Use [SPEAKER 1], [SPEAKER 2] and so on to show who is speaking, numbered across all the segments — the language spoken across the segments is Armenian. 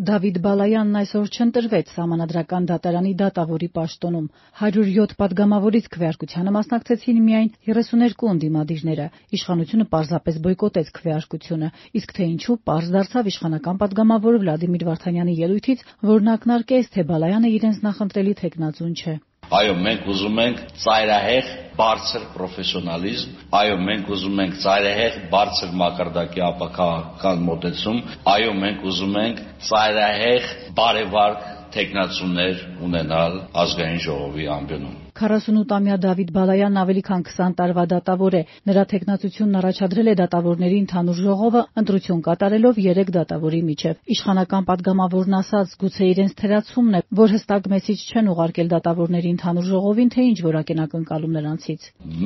[SPEAKER 1] Դավիթ Բալայանն այսօր չընտրվեց Սահմանադրական դատարանի դատավորի պաշտոնում։ 107 պատգամավորից քվեարկությանը մասնակցեցին միայն 32 ընդդիմադիրները։ Իշխանությունը պարզապես բոյկոտեց քվեարկությունը, իսկ թե ինչու պարզ դարձավ իշխանական պատգամավոր Վլադիմիր Վարդանյանի ելույթից, որն ակնարկեց, թե Բալայանը իրենց նախընտրելի թեկնածուն չէ։
[SPEAKER 2] Այո, մենք ուզում ենք ծայրահեղ բարձր պրոֆեսիոնալիզմ, այո, մենք ուզում ենք ծայրահեղ բարձր մակարդակի ապաքաղաքական մոտեցում, այո, մենք ուզում ենք ծայրահեղ բարեվարկ թեկնածուներ ունենալ ազգային ժողովի ամբիոնում։
[SPEAKER 1] 48-ամյա Դավիթ Բալայանն ավելի քան 20 տարվա դատավոր է։ Նրա թեկնածությունն առաջադրել է դատավորների ընդհանուր ժողովը՝ ընտրություն կատարելով երեք դատավորի միջև։ Իշխանական պատգամավորն ասաց՝ «Գուցե իրենց թերացումն է, որ հստակ մեսիջ չեն ուղարկել դատավորների ընդհանուր ժողովին, թե ինչ որակ են ակնկալում նրանցից»։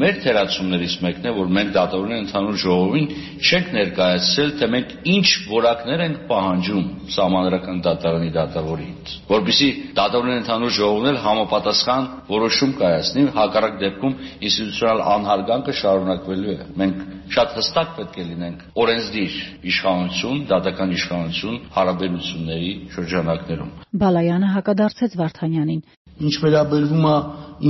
[SPEAKER 2] «Մեր թերացումներից մեկն է, որ մենք դատավորների ընդհանուր ժողովին չենք ներկայացրել, թե մենք ինչ որակներ ենք պահանջում Սահմանադրական դատարանի դատավորից, որպեսզի դատավորների ընդհանուր ժողովն էլ համապատասխան որոշում կայացնի, հակառակ դեպքում ինստիտուցիոնալ անհարգանքը շարունակվելու է։ Մենք շատ հստակ պետք է լինենք օրենսդիր իշխանություն, դատական իշխանություն հարաբերությունների շրջանակներում։
[SPEAKER 1] Բալայանը հակադարձեց Վարդանյանին։
[SPEAKER 3] Ինչ վերաբերվում է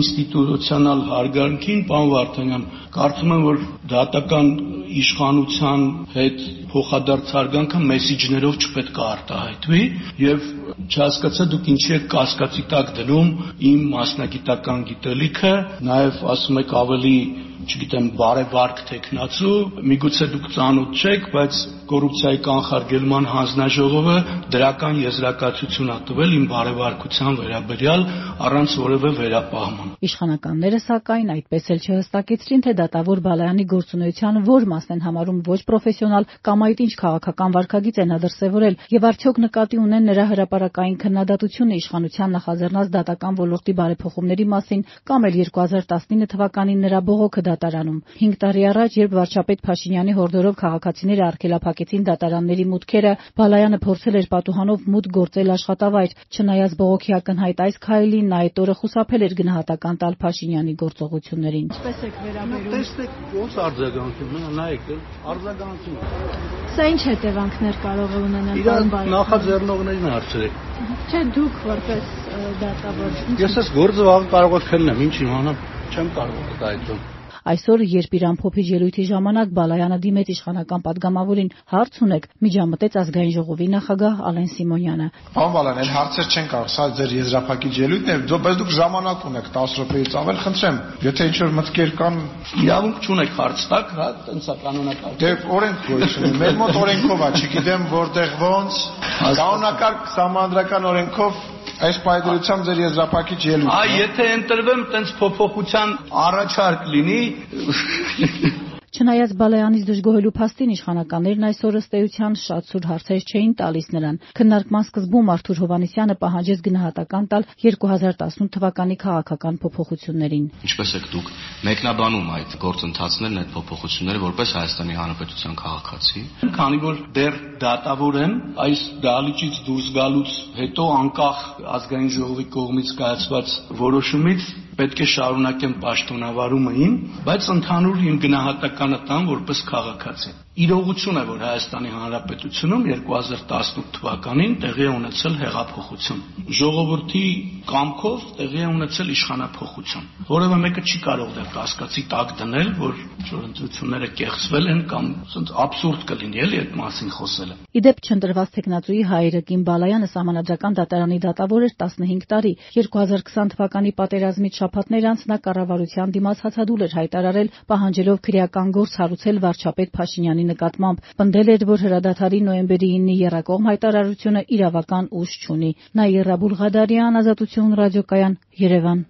[SPEAKER 3] ինստիտուցիոնալ հարգանքին, պարոն Վարդանյան, կարծում եմ, որ դատական իշխանության հետ փոխադարձ հարգանքը մեսիջներով չպետք է արտահայտվի եւ չհասկացա դուք ինչի եք կասկածի տակ դնում իմ մասնագիտական գիտելիքը, նաեւ ասում եք ավելի չգիտեմ, բարեվարկ տեխնացու, միգուցե դուք ծանոթ չեք, բայց կոռուպցիայի կանխարգելման հանձնաժողովը դրական եզրակացություն ա տվել իմ բարեվարկության վերաբերյալ առանց որևէ վերապահման։
[SPEAKER 1] Իշխանականները սակայն այդպես էլ չհստակեցրին, թե դատավոր Բալայանի գործունեության որ մասն են համարում ոչ պրոֆեսիոնալ կամ այդ ինչ քաղաքական վարքագիծ են դրսևորել եւ արդյոք նկատի ունեն նրա հրաապարական քննադատությունը իշխանության նախաձեռնած դատական ոլորտի բարեփոխումների մասին կամ էլ 2019 թվականին նրա բողոքը դատարանում։ 5 տարի առաջ, երբ վարչապետ Փաշինյանի հորդորով քաղաքացիները արգելափակեցին դատարանների մուտքերը, Բալայանը փորձել էր պատուհանով մուտք գործել աշխատավայր։ Չնայած բողոքի ակնհայտ այս քայլին, նա այդ օրը խուսափել էր գնահատական տալ Փաշինյանի գործողություններին։
[SPEAKER 3] Ինչպես եք վերաբերում։ Տեսեք, ո՞ս արձագանքում նայեք, արձագանքում։
[SPEAKER 1] Սա ինչ հետևանքներ կարող է ունենալ։
[SPEAKER 3] Իրան նախաձեռնողներին հարցրեք։
[SPEAKER 1] Չէ, դուք որպես դատավոր։
[SPEAKER 3] Ես ես գործը վաղ կարող եք քննեմ, ինչ իմանամ, չեմ կարող դա այդում։
[SPEAKER 1] Այսօր, երբ Իրան փոփիչ ելույթի ժամանակ Բալայանը դիմեց իշխանական պատգամավորին՝ «Հարց ունե՞ք», միջամտեց ԱԺ նախագահ Ալեն Սիմոնյանը:
[SPEAKER 4] Պարոն Բալայան, այլ հարցեր չեն կարող, սա ձեր եզրափակիչ ելույթն է, բայց դուք ժամանակ ունեք 10 րոպեից ավել, խնդրեմ, եթե ինչ-որ մտքեր կան…
[SPEAKER 3] Իրավունք չունեք հարց տալ, հա, տենց է կանոնակարգում:
[SPEAKER 4] Դե օրենքով է շնորհում, մեր մոտ օրենքով ա, չգիտեմ որտեղ ոնց, կանոնակարգ, սահմանադրական օրենքով այս պայդրությամբ ձեր եզրափակիչ ելույթն է։
[SPEAKER 3] Այ եթե ընտրվեմ, տենց փոփոխության առաջարկ լինի,
[SPEAKER 1] Չնայած Բալայանից դժգոհելու փաստին իշխանականներն այսօր ըստ էության շատ սուր հարցեր չէին տալիս նրան։ Քննարկման սկզբում Արթուր Հովանեսյանը պահանջեց գնահատական տալ 2018 թվականի քաղաքական փոփոխություններին։
[SPEAKER 5] Ինչպես եք դուք մեկնաբանում այդ գործընթացներն, այդ փոփոխությունները որպես Հայաստանի Հանրապետության քաղաքացի։
[SPEAKER 3] Քանի որ դեռ դատավոր եմ, այս դահլիճից դուրս գալուց հետո անկախ ազգային ժողովի կողմից կայացված որոշումից պետք է շարունակեմ պաշտոնավարումն, բայց ընդհանուր իմ գնահատականը տամ որպես քաղաքացի։ Իրողություն է, որ Հայաստանի Հանրապետությունում 2018 թվականին տեղի ունեցել հեղափոխություն։ Ժողովրդի կամքով տեղի է ունեցել իշխանափոխություն։ Որևէ մեկը չի կարող դա կասկածի տակ դնել, որ ընտրությունները կեղծվել են կամ ասենց абսուրդ կլինի էլի այդ մասին խոսելը։
[SPEAKER 1] Իդեպ չընտրված տեխնացուի հայրը Կին Բալայանը համանadrական դատարանի դատավոր էր 15 տարի։ 2020 թվականի պատերազմից շաբաթներ անց նա կառավարության դիմաց հացադուլ էր հայտարարել, պահանջելով քրեական գործ հարուցել վարչապետ Փաշինյանի նկատմամբ։ Պնդել էր, որ հրադադարի նոյեմբերի 9-ի եռակողմ հայտարարությունը իրավական ուժ չունի։ Նաիրա Բուլղադարյան, Ազատություն ռադիոկայան, Երևան։